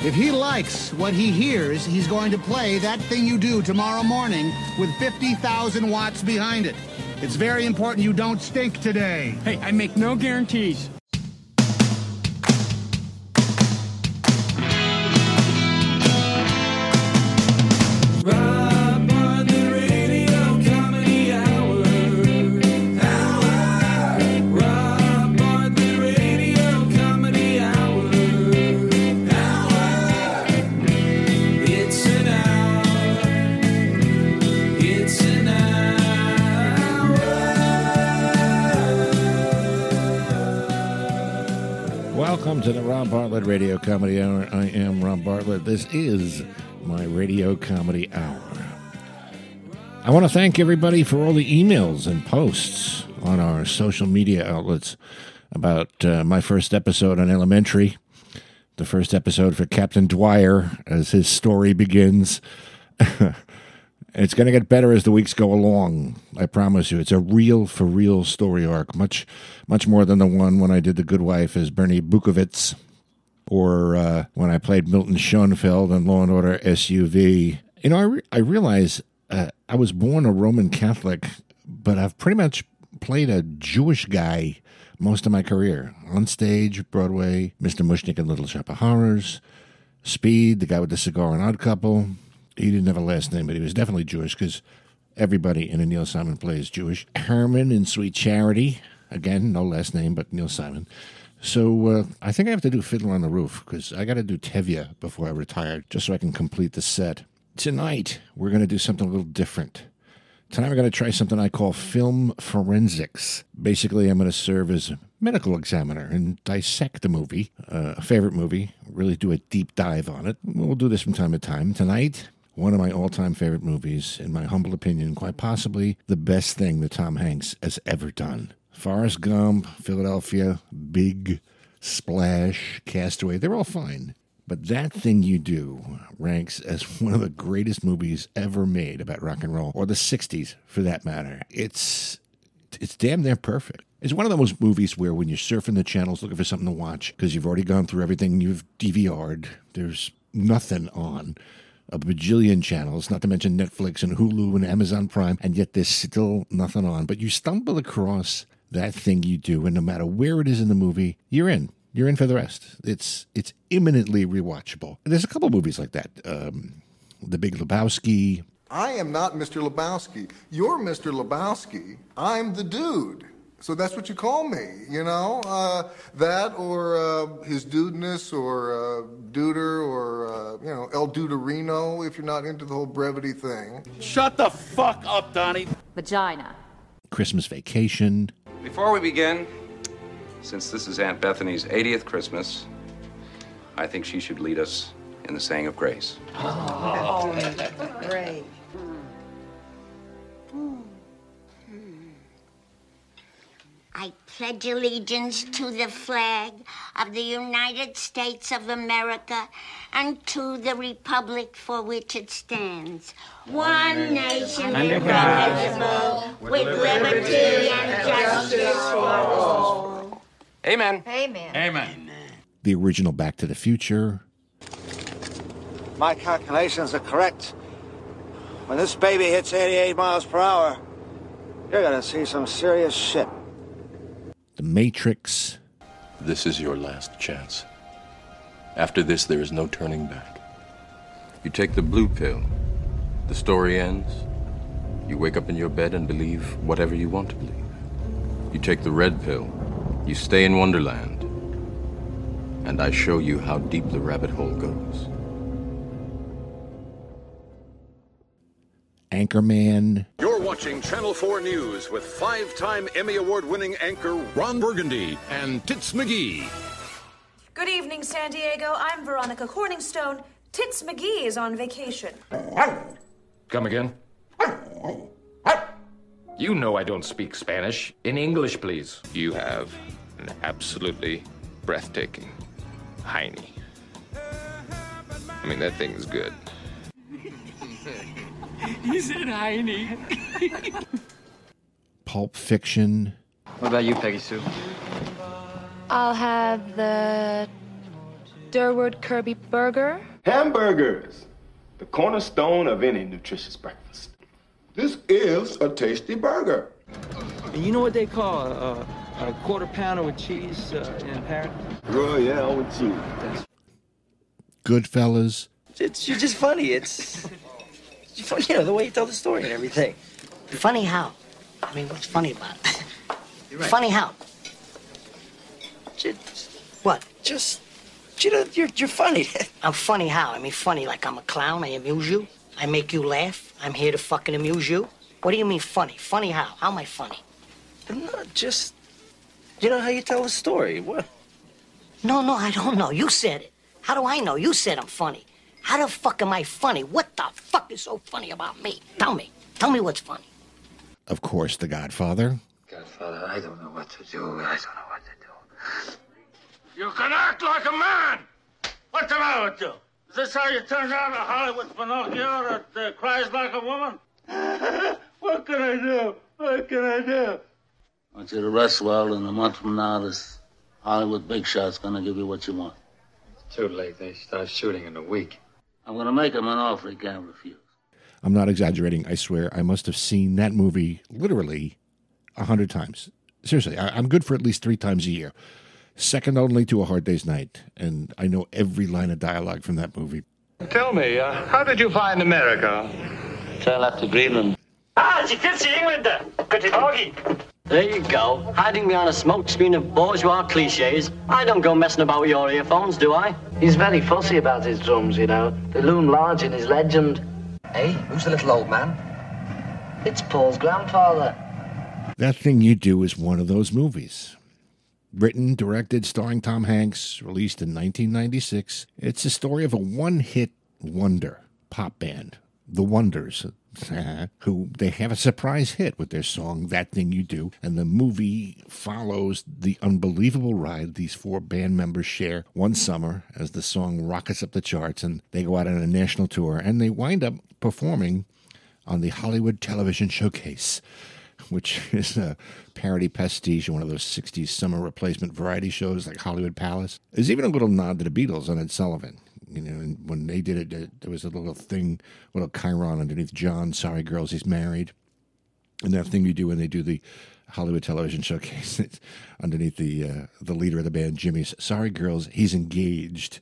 If he likes what he hears, he's going to play that thing you do tomorrow morning with 50,000 watts behind it. It's very important you don't stink today. Hey, I make no guarantees. Bartlett Radio Comedy Hour. I am Rob Bartlett. This is my Radio Comedy Hour. I want to thank everybody for all the emails and posts on our social media outlets about uh, my first episode on Elementary, the first episode for Captain Dwyer as his story begins. It's going to get better as the weeks go along. I promise you. It's a real for real story arc, much much more than the one when I did The Good Wife as Bernie Bukovitz, or uh, when I played Milton Schoenfeld in Law and Order SVU. You know, I re- I realize uh, I was born a Roman Catholic, but I've pretty much played a Jewish guy most of my career on stage, Broadway, Mr. Mushnick in Little Shop of Horrors, Speed, the guy with the cigar and Odd Couple he didn't have a last name, but he was definitely Jewish because everybody in a Neil Simon play is Jewish. Herman in Sweet Charity, again, no last name, but Neil Simon. So uh, I think I have to do Fiddler on the Roof because I got to do Tevye before I retire, just so I can complete the set. Tonight we're going to do something a little different. Tonight we're going to try something I call film forensics. Basically, I'm going to serve as a medical examiner and dissect a movie, uh, a favorite movie, really do a deep dive on it. We'll do this from time to time. Tonight, one of my all time favorite movies, in my humble opinion, quite possibly the best thing that Tom Hanks has ever done. Forrest Gump, Philadelphia, Big, Splash, Castaway, they're all fine. But that thing you do ranks as one of the greatest movies ever made about rock and roll, or the 60s for that matter. It's it's damn near perfect. It's one of those movies where when you're surfing the channels looking for something to watch, because you've already gone through everything you've DVR'd, there's nothing on a bajillion channels, not to mention Netflix and Hulu and Amazon Prime, and yet there's still nothing on. But you stumble across that thing you do, and no matter where it is in the movie, you're in. You're in for the rest. It's it's imminently rewatchable. There's a couple movies like that. Um, the Big Lebowski. I am not Mr. Lebowski. You're Mr. Lebowski. I'm the dude. So that's what you call me, you know? Uh, that or uh, his dudeness or uh, duder or, uh, you know, El Duderino if you're not into the whole brevity thing. Shut the fuck up, Donnie. Vagina. Christmas Vacation. Before we begin, since this is Aunt Bethany's 80th Christmas, I think she should lead us in the saying of grace. Oh, great. I pledge allegiance to the flag of the United States of America and to the republic for which it stands. One nation indivisible, with liberty and justice for all. Amen. Amen. Amen. The original Back to the Future. My calculations are correct. When this baby hits 88 miles per hour, you're gonna see some serious shit. The Matrix. This is your last chance. After this, there is no turning back. You take the blue pill, the story ends. You wake up in your bed and believe whatever you want to believe. You take the red pill, you stay in Wonderland, and I show you how deep the rabbit hole goes. Anchorman. You're watching Channel 4 News with five time Emmy Award winning anchor Ron Burgundy and Tits McGee. Good evening, San Diego. I'm Veronica Corningstone. Tits McGee is on vacation. Come again? You know I don't speak Spanish. In English, please. You have an absolutely breathtaking hiney. I mean, that thing is good. He said Heine. Pulp Fiction. What about you, Peggy Sue? I'll have the Durward Kirby Burger. Hamburgers, the cornerstone of any nutritious breakfast. This is a tasty burger. And you know what they call a, a quarter pounder with cheese uh, in Paris? Royale with cheese. Goodfellas. It's you're just funny. It's, it's funny, you know, the way you tell the story and everything. Funny how? I mean, what's funny about it? Funny how? Just, What? just, you know, you're, you're funny. I'm oh, funny how? I mean, funny like I'm a clown. I amuse you. I make you laugh. I'm here to fucking amuse you. What do you mean funny? Funny how? How am I funny? I'm not just, you know how you tell a story. What? No, no, I don't know. You said it. How do I know? You said I'm funny. How the fuck am I funny? What the fuck is so funny about me? Tell me. Tell me what's funny. Of course, The Godfather. Godfather, I don't know what to do. I don't know what to do. You can act like a man. What's the matter with you? Is this how you turn out a Hollywood Pinocchio that uh, cries like a woman? what can I do? What can I do? I want you to rest well, and a month from now, this Hollywood big shot's gonna give you what you want. It's Too late. They start shooting in a week. I'm gonna make him an offer he can't refuse. I'm not exaggerating. I swear, I must have seen that movie literally a hundred times. Seriously, I, I'm good for at least three times a year. Second only to A Hard Day's Night, and I know every line of dialogue from that movie. Tell me, uh, how did you find America? Trail up to Greenland. Ah, sie fits die Engländer. Gute Morgen. There you go, hiding behind a smokescreen of bourgeois cliches. I don't go messing about with your earphones, do I? He's very fussy about his drums, you know. They loom large in his legend. Hey, who's the little old man? It's Paul's grandfather. That Thing You Do is one of those movies. Written, directed, starring Tom Hanks, released in 1996. It's the story of a one hit wonder pop band, The Wonders, who they have a surprise hit with their song That Thing You Do. And the movie follows the unbelievable ride these four band members share one summer as the song rockets up the charts and they go out on a national tour and they wind up performing on the Hollywood Television Showcase which is a parody pastiche of one of those 60s summer replacement variety shows like Hollywood Palace. There's even a little nod to the Beatles on Ed Sullivan. You know, and when they did it, there- was a little thing, little Chiron underneath John, sorry girls, he's married. And that thing you do when they do the Hollywood television showcase, underneath the uh, the leader of the band, Jimmy's sorry girls, he's engaged.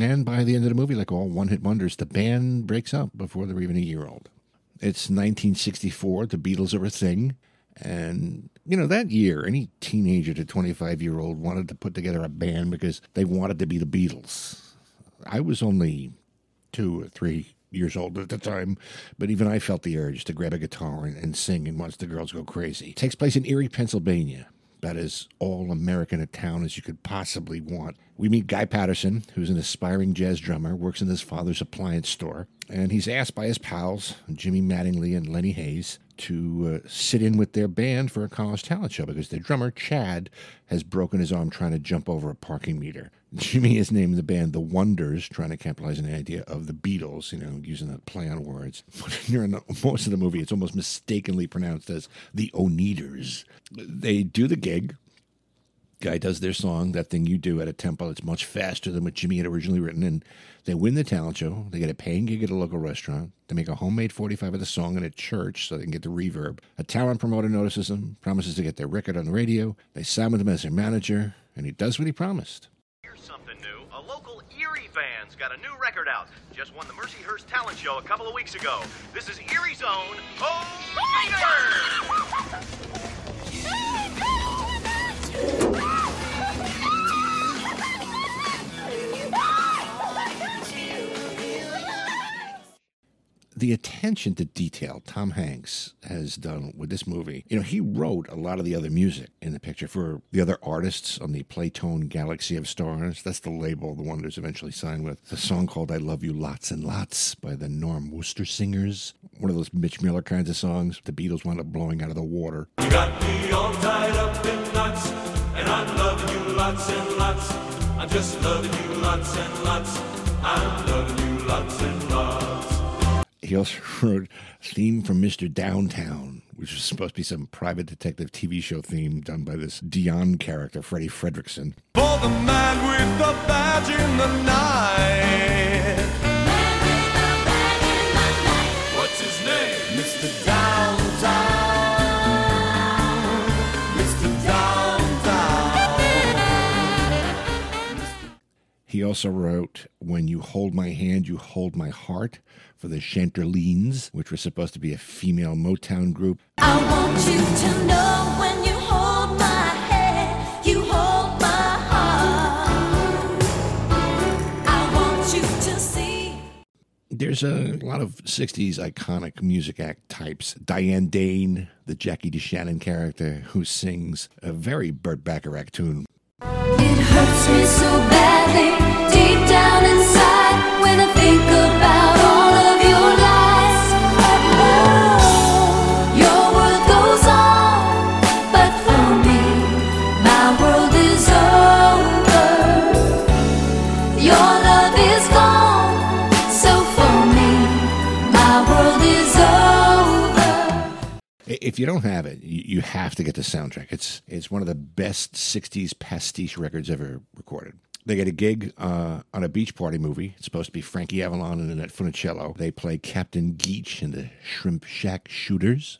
And by the end of the movie, like all one hit wonders, the band breaks up before they're even a year old. It's 1964. The Beatles are a thing. And, you know, that year, any teenager to 25 year old wanted to put together a band because they wanted to be the Beatles. I was only two or three years old at the time, but even I felt the urge to grab a guitar and, and sing and watch the girls go crazy. It takes place in Erie, Pennsylvania. About as all American a town as you could possibly want. We meet Guy Patterson, who's an aspiring jazz drummer, works in his father's appliance store, and he's asked by his pals, Jimmy Mattingly and Lenny Hayes, to uh, sit in with their band for a college talent show because their drummer, Chad, has broken his arm trying to jump over a parking meter. Jimmy has named the band The Wonders, trying to capitalize on the idea of the Beatles, you know, using that play on words. But in the, most of the movie, it's almost mistakenly pronounced as the Oneders. They do the gig. Guy does their song, that thing you do, at a tempo that's much faster than what Jimmy had originally written, and they win the talent show. They get a paying gig at a local restaurant. They make a homemade 45 of the song in a church so they can get the reverb. A talent promoter notices them, promises to get their record on the radio. They sign with him as their manager, and he does what he promised. Something new. A local Erie band's got a new record out. Just won the Mercyhurst Talent Show a couple of weeks ago. This is Erie's own the attention to detail Tom Hanks has done with this movie. You know, he wrote a lot of the other music in the picture for the other artists on the Playtone Galaxy of Stars. That's the label the Wonders eventually signed with. A song called I Love You Lots and Lots by the Norm Wooster Singers. One of those Mitch Miller kinds of songs the Beatles wound up blowing out of the water. You got me all tied up in knots, and I'm loving you lots and lots. I'm just loving you lots and lots. I'm loving you lots and lots. He also wrote theme from Mr. Downtown, which was supposed to be some private detective TV show theme done by this Dion character, Freddie Fredrickson. For the man with the badge in the night. What's his name? Mr. Downtown. He also wrote When You Hold My Hand, You Hold My Heart for the Chantrellines, which was supposed to be a female Motown group. I want you to know when you hold my hand, you hold my heart. I want you to see. There's a lot of 60s iconic music act types. Diane Dane, the Jackie DeShannon character, who sings a very Burt Bacharach tune. It hurts me so badly deep down inside when I think about If you don't have it, you, have to get the soundtrack. It's it's one of the best '60s pastiche records ever recorded. They get a gig uh, on a beach party movie. It's supposed to be Frankie Avalon and Annette Funicello. They play Captain Geech in the Shrimp Shack Shooters.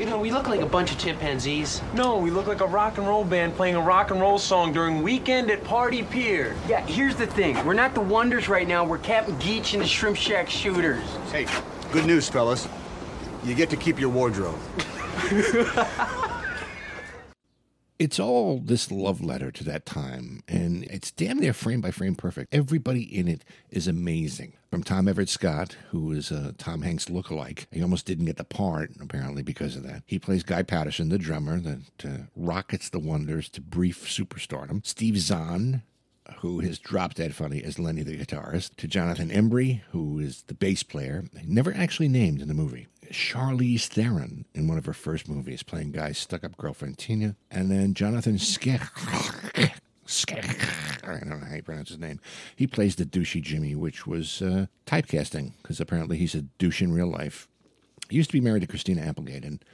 You know, we look like a bunch of chimpanzees. No, we look like a rock and roll band playing a rock and roll song during weekend at Party Pier. Yeah, here's the thing. We're not the Wonders right now. We're Captain Geech and the Shrimp Shack Shooters. Hey, good news, fellas. You get to keep your wardrobe. It's all this love letter to that time, and it's damn near frame by frame perfect. Everybody in it is amazing. From Tom Everett Scott, who is uh, Tom Hanks' lookalike. He almost didn't get the part, apparently, because of that. He plays Guy Patterson, the drummer that uh, rockets the Wonders to brief superstardom. Steve Zahn, who is drop dead funny as Lenny the guitarist, to Jonathan Embry, who is the bass player, never actually named in the movie. Charlize Theron in one of her first movies, playing Guy's stuck up girlfriend Tina, and then Jonathan Skech. Skech. I don't know how you pronounce his name. He plays the douchey Jimmy, which was uh, typecasting, because apparently he's a douche in real life. He used to be married to Christina Applegate, and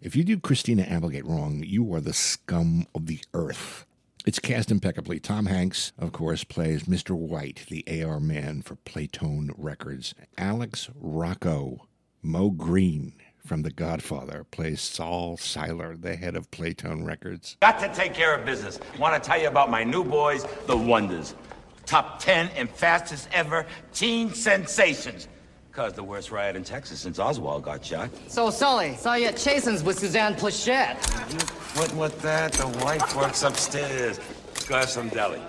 if you do Christina Applegate wrong, you are the scum of the earth. It's cast impeccably. Tom Hanks, of course, plays Mr. White, the AR man for Playtone Records. Alex Rocco, Moe Greene from The Godfather, plays Sol Siler, the head of Playtone Records. Got to take care of business. Want to tell you about my new boys, the Wonders. Top 10 and fastest ever teen sensations. Caused the worst riot in Texas since Oswald got shot. So, Sully, saw you at Chasen's with Suzanne Pleshette. What with that? The wife works upstairs. Let's go have some deli.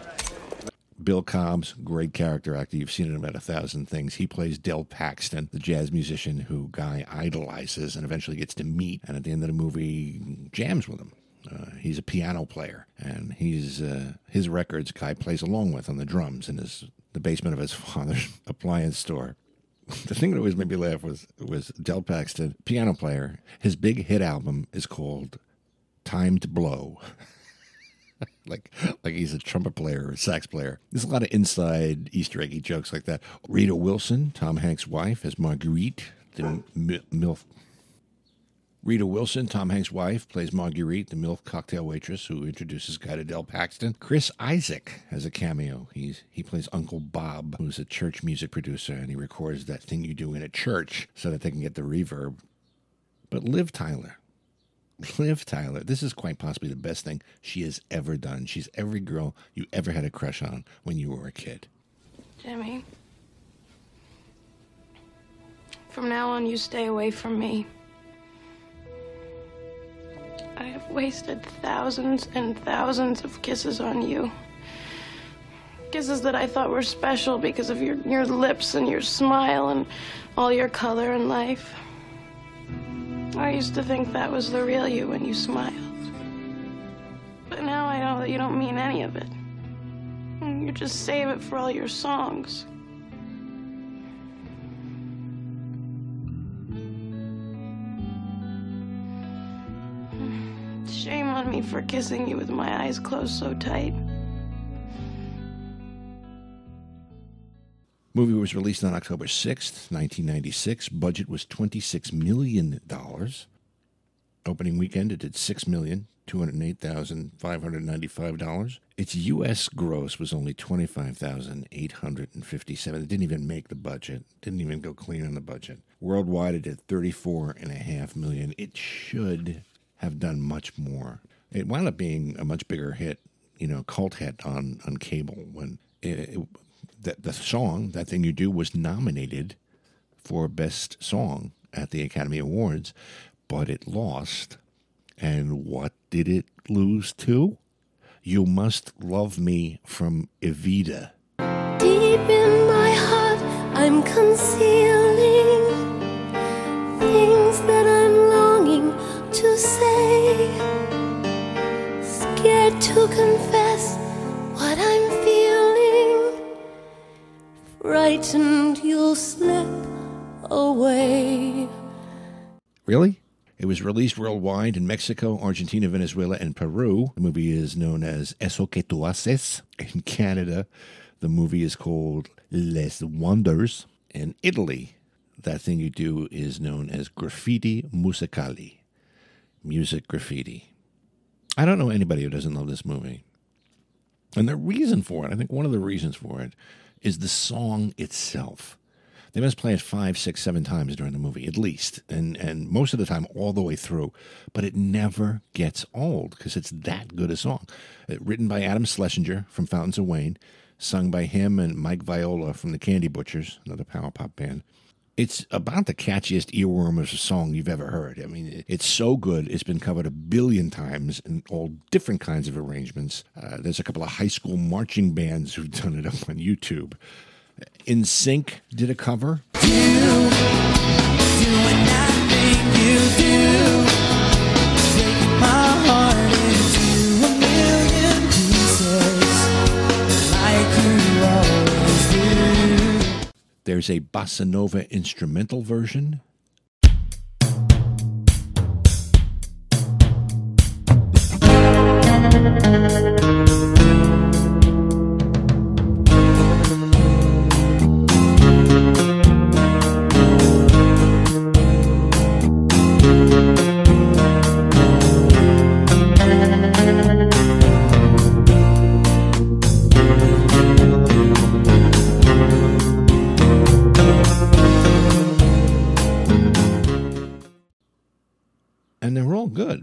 Bill Cobbs, great character actor. You've seen him in about a thousand things. He plays Del Paxton, the jazz musician who Guy idolizes and eventually gets to meet, and at the end of the movie, jams with him. Uh, he's a piano player, and he's uh, his records Guy plays along with on the drums in his the basement of his father's appliance store. The thing that always made me laugh was was Del Paxton, piano player. His big hit album is called "Time to Blow." like like he's a trumpet player or sax player. There's a lot of inside Easter eggy jokes like that. Rita Wilson, Tom Hanks' wife, as Marguerite, the mi- MILF. Rita Wilson, Tom Hanks' wife, plays Marguerite, the MILF cocktail waitress who introduces Guy to Del Paxton. Chris Isaak has a cameo. He's he plays Uncle Bob, who's a church music producer, and he records that thing you do in a church so that they can get the reverb. But Liv Tyler, Liv Tyler, this is quite possibly the best thing she has ever done. She's every girl you ever had a crush on when you were a kid. Jimmy. From now on, you stay away from me. I have wasted thousands and thousands of kisses on you. Kisses that I thought were special because of your, your lips and your smile and all your color and life. I used to think that was the real you when you smiled. But now I know that you don't mean any of it. You just save it for all your songs. Me for kissing you with my eyes closed so tight. Movie was released on October 6th, 1996. Budget was $26 million. Opening weekend, it did $6,208,595. Its U.S. gross was only 25,857. It didn't even make the budget. Didn't even go clean on the budget. Worldwide, it did 34.5 million. It should have done much more. It wound up being a much bigger hit, you know, cult hit on, on cable when it, it, the, the song, That Thing You Do, was nominated for Best Song at the Academy Awards, but it lost. And what did it lose to? You Must Love Me from Evita. Deep in my heart, I'm concealing to confess what I'm feeling. Frightened you'll slip away. Really? It was released worldwide in Mexico, Argentina, Venezuela, and Peru. The movie is known as Eso que tú haces. In Canada, the movie is called Les Wonders. In Italy, that thing you do is known as graffiti musicali. Music graffiti. I don't know anybody who doesn't love this movie. And the reason for it, I think one of the reasons for it, is the song itself. They must play it five, six, seven times during the movie, at least, and and most of the time all the way through. But it never gets old because it's that good a song. Uh, written by Adam Schlesinger from Fountains of Wayne, sung by him and Mike Viola from the Candy Butchers, another power pop band. It's about the catchiest earworm of a song you've ever heard. I mean, it's so good. It's been covered a billion times in all different kinds of arrangements. Uh, there's a couple of high school marching bands who've done it up on YouTube. In Sync did a cover. There's a bossa nova instrumental version.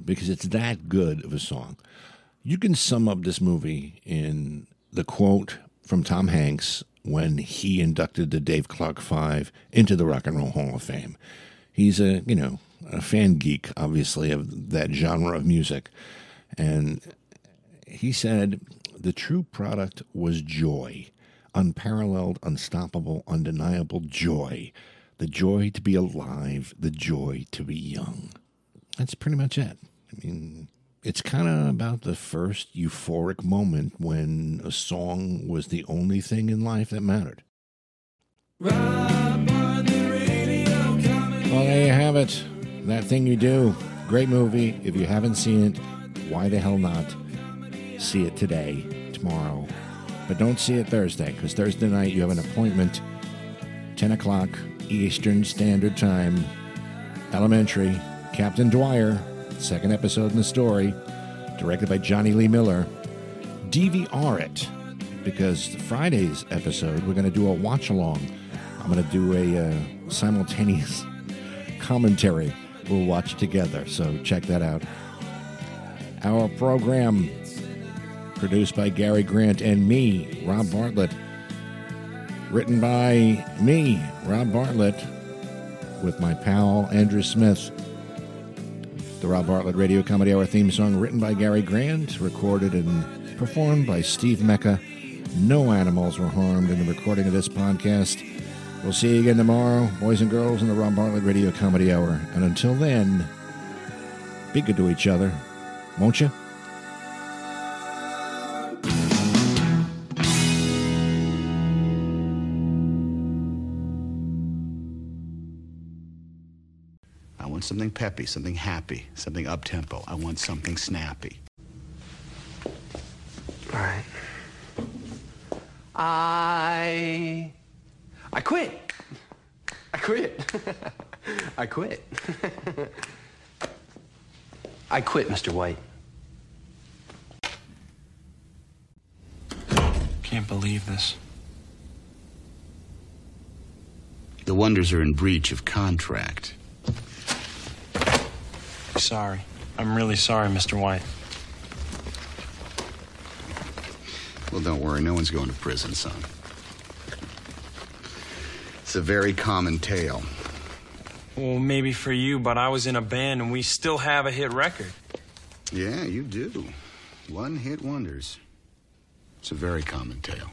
Because it's that good of a song. You can sum up this movie in the quote from Tom Hanks when he inducted the Dave Clark Five into the Rock and Roll Hall of Fame. He's a you know a fan geek, obviously of that genre of music, and he said the true product was joy, unparalleled, unstoppable, undeniable joy, the joy to be alive, the joy to be young. That's pretty much it. I mean, it's kind of about the first euphoric moment when a song was the only thing in life that mattered. Well, there you have it. That thing you do. Great movie. If you haven't seen it, why the hell not? See it today, tomorrow. But don't see it Thursday, because Thursday night you have an appointment, 10 o'clock Eastern Standard Time, elementary. Captain Dwyer, second episode in the story, directed by Jonny Lee Miller. DVR it because Friday's episode we're going to do a watch along. I'm going to do a uh, simultaneous commentary. We'll watch together, so check that out. Our program produced by Gary Grant and me, Rob Bartlett. Written by me, Rob Bartlett, with my pal Andrew Smith. The Rob Bartlett Radio Comedy Hour theme song written by Gary Grant, recorded and performed by Steve Mecca. No animals were harmed in the recording of this podcast. We'll see you again tomorrow, boys and girls, in the Rob Bartlett Radio Comedy Hour. And until then, be good to each other, won't you? Something peppy, something happy, something up tempo. I want something snappy. All right. I. I quit. I quit. I quit. I quit, Mr. White. Can't believe this. The Wonders are in breach of contract. Sorry. I'm really sorry, Mr. White. Well, don't worry, no one's going to prison, son. It's a very common tale. Well, maybe for you, but I was in a band and we still have a hit record. Yeah, you do. One hit wonders. It's a very common tale.